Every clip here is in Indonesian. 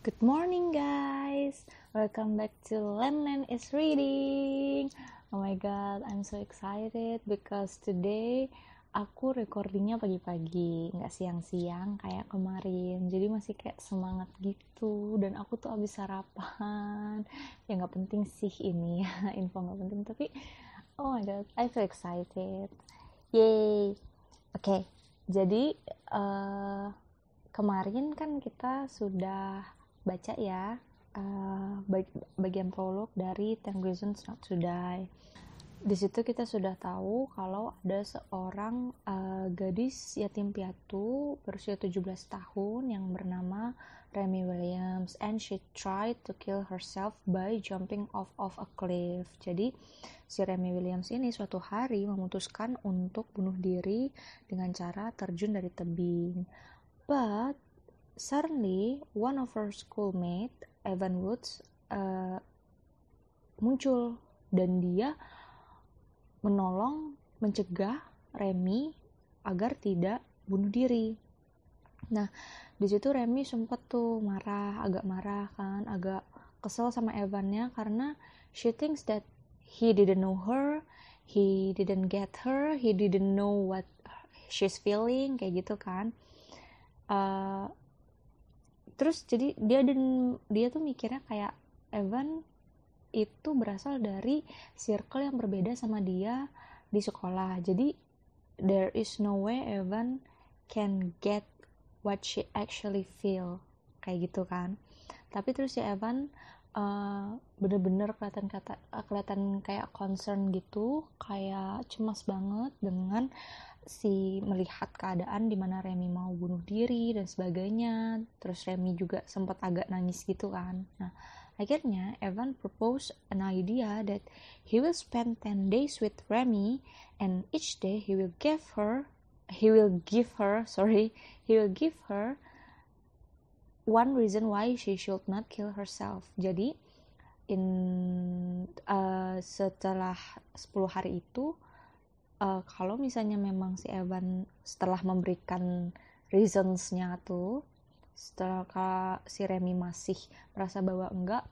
Good morning guys, welcome back to Len is reading. Oh my god, I'm so excited because today aku recordingnya pagi-pagi, nggak siang-siang kayak kemarin. Jadi masih kayak semangat gitu dan aku tuh abis sarapan. Ya nggak penting sih ini ya, info nggak penting tapi oh my god, I feel excited. Yay. Oke, okay, jadi uh, kemarin kan kita sudah baca ya uh, bagian prolog dari Ten Reasons Not to Die. Di situ kita sudah tahu kalau ada seorang uh, gadis yatim piatu berusia 17 tahun yang bernama Remy Williams and she tried to kill herself by jumping off of a cliff. Jadi si Remy Williams ini suatu hari memutuskan untuk bunuh diri dengan cara terjun dari tebing. But suddenly one of her schoolmate Evan Woods uh, muncul dan dia menolong mencegah Remy agar tidak bunuh diri. Nah, di situ Remy sempat tuh marah, agak marah kan, agak kesel sama Evannya karena she thinks that he didn't know her, he didn't get her, he didn't know what she's feeling kayak gitu kan. Uh, terus jadi dia dan dia tuh mikirnya kayak Evan itu berasal dari circle yang berbeda sama dia di sekolah. Jadi there is no way Evan can get what she actually feel. Kayak gitu kan. Tapi terus si Evan uh, bener-bener kelihatan kata kelihatan kayak concern gitu kayak cemas banget dengan si melihat keadaan di mana Remy mau bunuh diri dan sebagainya. Terus Remy juga sempat agak nangis gitu kan. Nah akhirnya Evan propose an idea that he will spend 10 days with Remy and each day he will give her he will give her sorry he will give her one reason why she should not kill herself. Jadi in uh, setelah 10 hari itu uh, kalau misalnya memang si Evan setelah memberikan reasonsnya tuh setelah si Remy masih merasa bahwa enggak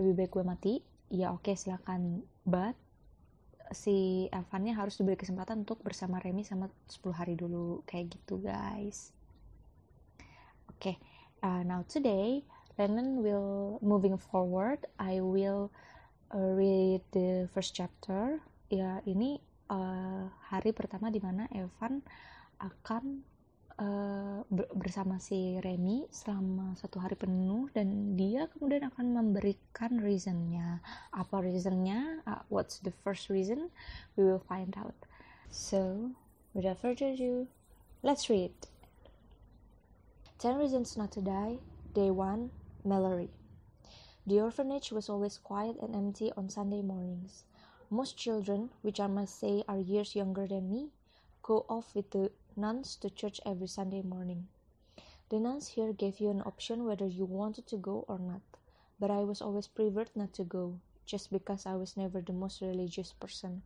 lebih baik gue mati ya oke okay, silakan. But si Evannya harus diberi kesempatan untuk bersama Remy sama 10 hari dulu. Kayak gitu guys. Oke. okay, uh, now today Lennon will moving forward I will uh, read the first chapter. Ya ini uh, hari pertama di mana Evan akan uh, bersama si Remy selama satu hari penuh dan dia kemudian akan memberikan reasonnya. Apa reasonnya? Uh, what's the first reason? We will find out. So without further ado let's read 10 reasons not to die day 1 Mallory the orphanage was always quiet and empty on Sunday mornings most children, which I must say are years younger than me, go off with the nuns to church every Sunday morning. The nuns here gave you an option whether you wanted to go or not, but I was always preferred not to go, just because I was never the most religious person.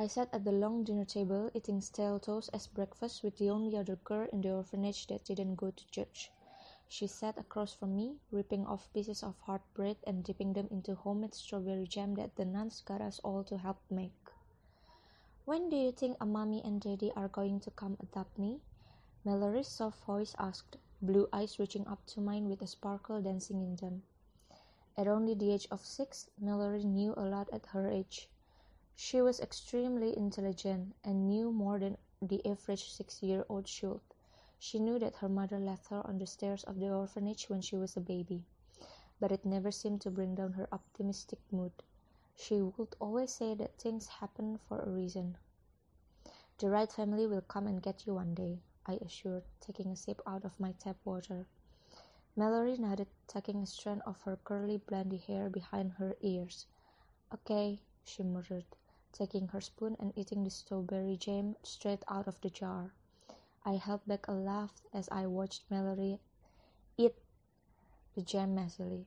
I sat at the long dinner table eating stale toast as breakfast with the only other girl in the orphanage that didn't go to church. She sat across from me, ripping off pieces of hard bread and dipping them into homemade strawberry jam that the nuns got us all to help make. When do you think a mommy and daddy are going to come adopt me? Mallory's soft voice asked, blue eyes reaching up to mine with a sparkle dancing in them. At only the age of six, Mallory knew a lot at her age. She was extremely intelligent and knew more than the average six year old should. She knew that her mother left her on the stairs of the orphanage when she was a baby, but it never seemed to bring down her optimistic mood. She would always say that things happen for a reason. The right family will come and get you one day, I assured, taking a sip out of my tap water. Mallory nodded, tucking a strand of her curly blondy hair behind her ears. Okay, she murmured, taking her spoon and eating the strawberry jam straight out of the jar. I held back a laugh as I watched Mallory eat the jam messily.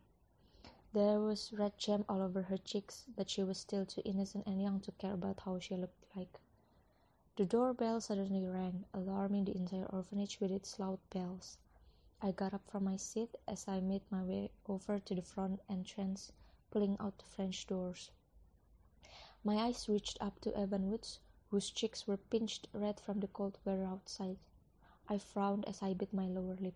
There was red jam all over her cheeks, but she was still too innocent and young to care about how she looked like. The doorbell suddenly rang, alarming the entire orphanage with its loud bells. I got up from my seat as I made my way over to the front entrance, pulling out the French doors. My eyes reached up to Evan Woods, whose cheeks were pinched red from the cold weather outside. I frowned as I bit my lower lip.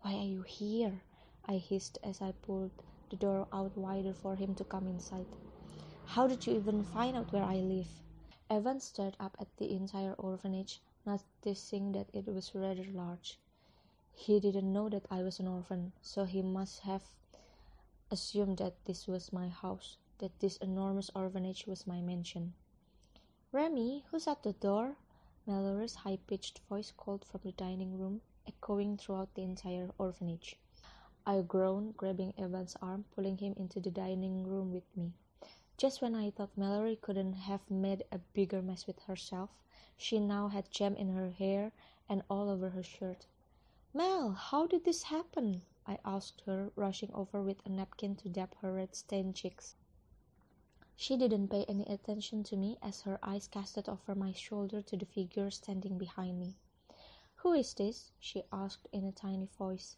Why are you here? I hissed as I pulled the door out wider for him to come inside. How did you even find out where I live? Evan stared up at the entire orphanage, noticing that it was rather large. He didn't know that I was an orphan, so he must have assumed that this was my house, that this enormous orphanage was my mansion. Remy, who's at the door? Mallory's high pitched voice called from the dining room, echoing throughout the entire orphanage. I groaned, grabbing Evan's arm, pulling him into the dining room with me. Just when I thought Mallory couldn't have made a bigger mess with herself, she now had jam in her hair and all over her shirt. Mel, how did this happen? I asked her, rushing over with a napkin to dab her red stained cheeks. She didn't pay any attention to me as her eyes casted over my shoulder to the figure standing behind me. Who is this? she asked in a tiny voice.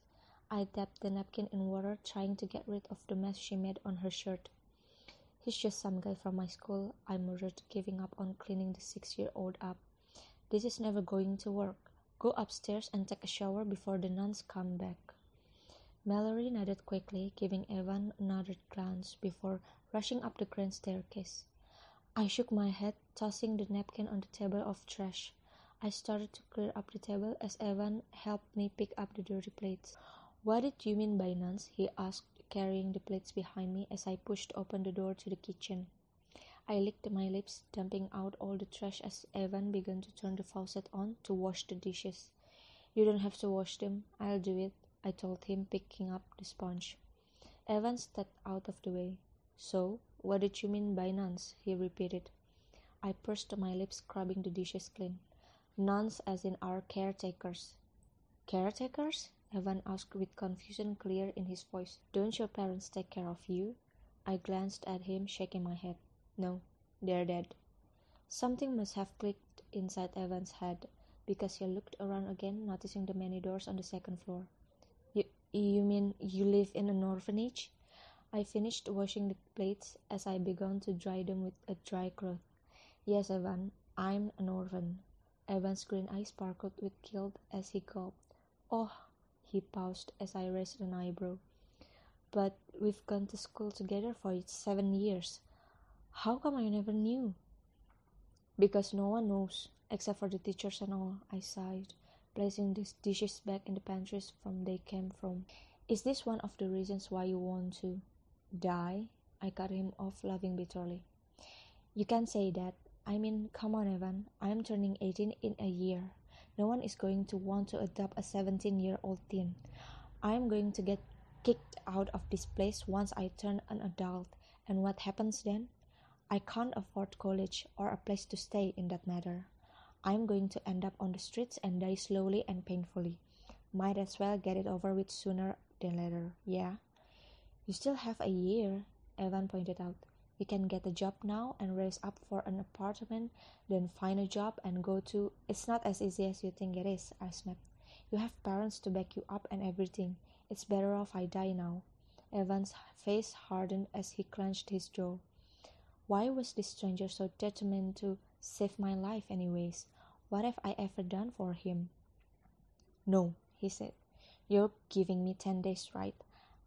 I dabbed the napkin in water, trying to get rid of the mess she made on her shirt. He's just some guy from my school, I murmured, giving up on cleaning the six year old up. This is never going to work. Go upstairs and take a shower before the nuns come back. Mallory nodded quickly, giving Evan another glance before rushing up the grand staircase. I shook my head, tossing the napkin on the table of trash. I started to clear up the table as Evan helped me pick up the dirty plates. What did you mean by nuns? he asked, carrying the plates behind me as I pushed open the door to the kitchen. I licked my lips, dumping out all the trash as Evan began to turn the faucet on to wash the dishes. You don't have to wash them, I'll do it, I told him, picking up the sponge. Evan stepped out of the way. So, what did you mean by nuns? he repeated. I pursed my lips, scrubbing the dishes clean. Nuns, as in our caretakers. Caretakers? Evan asked with confusion clear in his voice. Don't your parents take care of you? I glanced at him, shaking my head. No, they're dead. Something must have clicked inside Evan's head, because he looked around again, noticing the many doors on the second floor. You, you mean you live in an orphanage? I finished washing the plates as I began to dry them with a dry cloth. Yes, Evan, I'm an orphan. Evan's green eyes sparkled with guilt as he gulped. Oh, he paused as I raised an eyebrow. But we've gone to school together for seven years. How come I never knew? Because no one knows, except for the teachers and all, I sighed, placing the dishes back in the pantries from they came from. Is this one of the reasons why you want to die? I cut him off, laughing bitterly. You can't say that. I mean, come on, Evan. I am turning 18 in a year. No one is going to want to adopt a 17 year old teen. I am going to get kicked out of this place once I turn an adult, and what happens then? I can't afford college or a place to stay in that matter. I'm going to end up on the streets and die slowly and painfully. Might as well get it over with sooner than later, yeah? You still have a year, Evan pointed out. You can get a job now and raise up for an apartment, then find a job and go to. It's not as easy as you think it is, I snapped. You have parents to back you up and everything. It's better off I die now. Evan's face hardened as he clenched his jaw. Why was this stranger so determined to save my life, anyways? What have I ever done for him? No, he said. You're giving me ten days, right?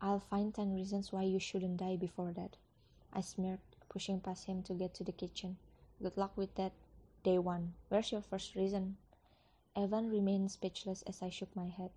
I'll find ten reasons why you shouldn't die before that. I smirked, pushing past him to get to the kitchen. Good luck with that. Day one. Where's your first reason? Evan remained speechless as I shook my head.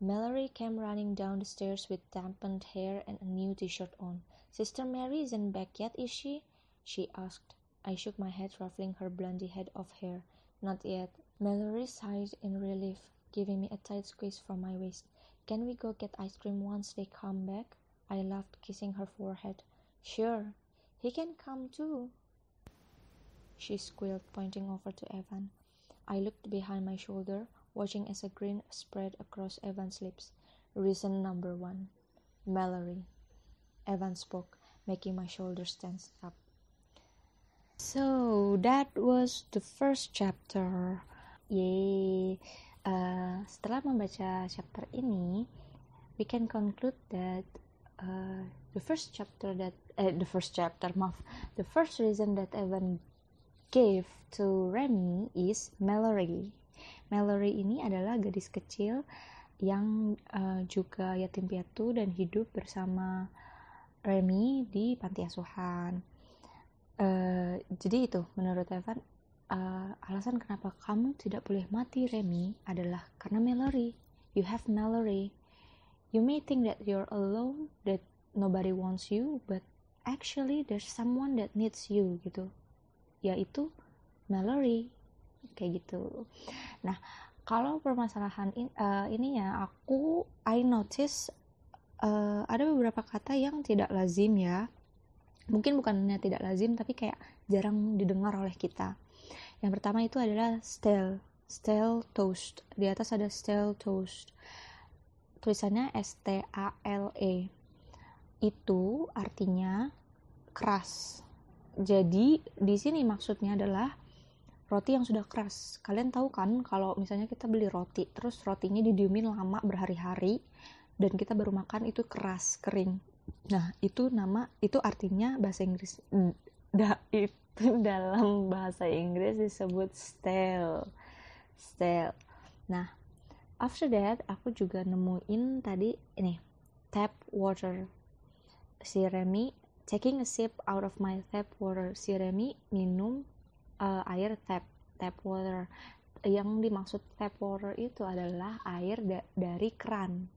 Mallory came running down the stairs with dampened hair and a new t-shirt on. Sister Mary isn't back yet, is she? She asked. I shook my head, ruffling her blondie head of hair. Not yet. Mallory sighed in relief, giving me a tight squeeze from my waist. Can we go get ice cream once they come back? I laughed, kissing her forehead. Sure, he can come too. She squealed, pointing over to Evan. I looked behind my shoulder, watching as a grin spread across Evan's lips. Reason number one Mallory. Evan spoke, making my shoulders tense up. So that was the first chapter. Yay! Uh, setelah membaca chapter ini we can conclude that uh, the first chapter that uh, the first chapter maaf the first reason that Evan gave to Remy is Mallory Mallory ini adalah gadis kecil yang uh, juga yatim piatu dan hidup bersama Remy di panti asuhan. Uh, jadi itu menurut Evan uh, alasan kenapa kamu tidak boleh mati Remy adalah karena Mallory. You have Mallory. You may think that you're alone, that nobody wants you, but actually there's someone that needs you gitu. Yaitu Mallory kayak gitu. Nah, kalau permasalahan in, uh, ininya aku I notice uh, ada beberapa kata yang tidak lazim ya. Mungkin bukannya tidak lazim tapi kayak jarang didengar oleh kita. Yang pertama itu adalah stale, stale toast. Di atas ada stale toast. Tulisannya S T A L E. Itu artinya keras. Jadi di sini maksudnya adalah roti yang sudah keras. Kalian tahu kan kalau misalnya kita beli roti, terus rotinya didiemin lama berhari-hari dan kita baru makan itu keras, kering. Nah, itu nama itu artinya bahasa Inggris da, itu dalam bahasa Inggris disebut stale. Stale. Nah after that aku juga nemuin tadi ini tap water. Si Remy taking a sip out of my tap water. Si Remy minum uh, air tap tap water. Yang dimaksud tap water itu adalah air da dari keran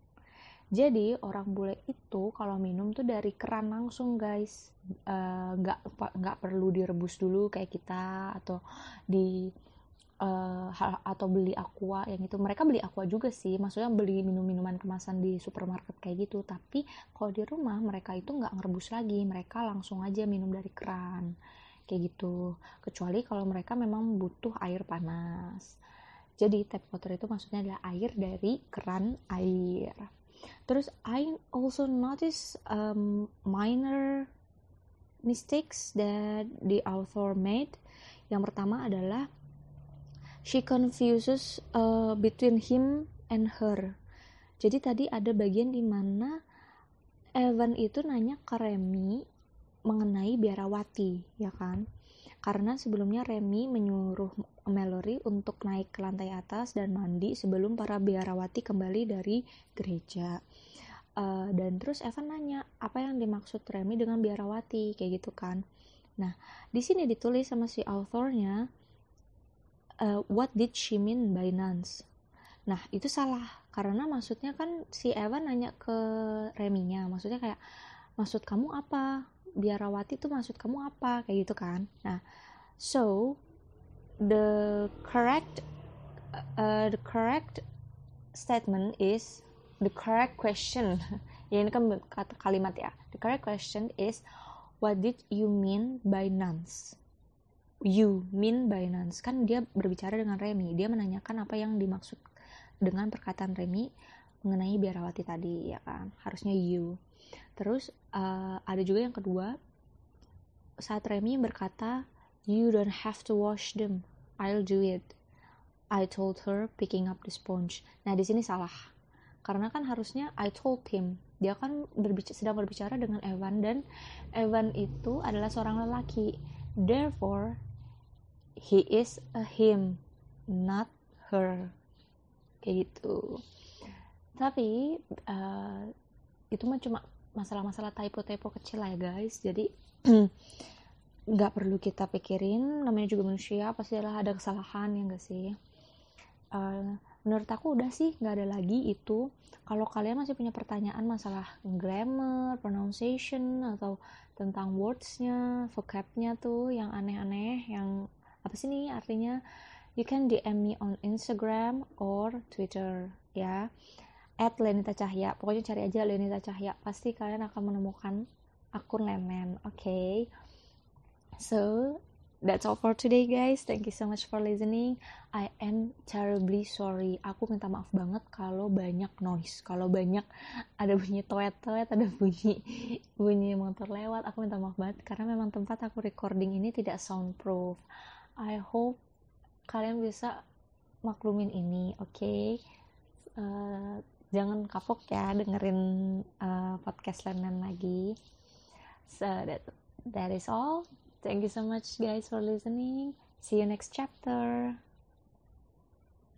jadi orang bule itu kalau minum tuh dari keran langsung guys. Eh, nggak uh, nggak perlu direbus dulu kayak kita atau di uh, atau beli aqua yang itu. Mereka beli aqua juga sih. Maksudnya beli minum minuman kemasan di supermarket kayak gitu. Tapi kalau di rumah mereka itu nggak ngerebus lagi. Mereka langsung aja minum dari keran. Kayak gitu. Kecuali kalau mereka memang butuh air panas. Jadi tap water itu maksudnya adalah air dari keran air terus I also notice um, minor mistakes that the author made. Yang pertama adalah she confuses uh, between him and her. Jadi tadi ada bagian di mana Evan itu nanya ke Remy mengenai biarawati ya kan karena sebelumnya Remy menyuruh Mallory untuk naik ke lantai atas dan mandi sebelum para biarawati kembali dari gereja. Uh, dan terus Evan nanya apa yang dimaksud Remy dengan biarawati kayak gitu kan. Nah di sini ditulis sama si authornya uh, what did she mean by nuns? Nah itu salah karena maksudnya kan si Evan nanya ke Remy-nya maksudnya kayak maksud kamu apa biarawati itu maksud kamu apa kayak gitu kan. Nah so the correct uh, the correct statement is the correct question. Ya ini kan kata kalimat ya. The correct question is what did you mean by nuns? You mean by nuns. Kan dia berbicara dengan Remy dia menanyakan apa yang dimaksud dengan perkataan Remy mengenai biarawati tadi ya kan? Harusnya you. Terus uh, ada juga yang kedua. Saat Remy berkata you don't have to wash them. I'll do it. I told her picking up the sponge. Nah di sini salah. Karena kan harusnya I told him. Dia kan berbicara, sedang berbicara dengan Evan dan Evan itu adalah seorang lelaki. Therefore he is a him not her. Kayak gitu tapi uh, itu mah cuma masalah-masalah typo-typo kecil lah ya guys. Jadi nggak perlu kita pikirin. Namanya juga manusia pasti ada kesalahan ya gak sih? Uh, menurut aku udah sih nggak ada lagi itu. Kalau kalian masih punya pertanyaan masalah grammar pronunciation atau tentang wordsnya vocabnya tuh yang aneh-aneh yang apa sih nih artinya? You can DM me on Instagram or Twitter ya at Lenita Cahya. Pokoknya cari aja Lenita Cahya. Pasti kalian akan menemukan akun Lenen oke. Okay? so that's all for today guys. Thank you so much for listening. I am terribly sorry. Aku minta maaf banget kalau banyak noise. Kalau banyak ada bunyi toet-toet ada bunyi bunyi motor lewat. Aku minta maaf banget karena memang tempat aku recording ini tidak soundproof. I hope kalian bisa maklumin ini oke? Okay? uh, jangan kapok ya dengerin uh, podcast Lenan lagi. So that that is all. Thank you so much guys for listening. See you next chapter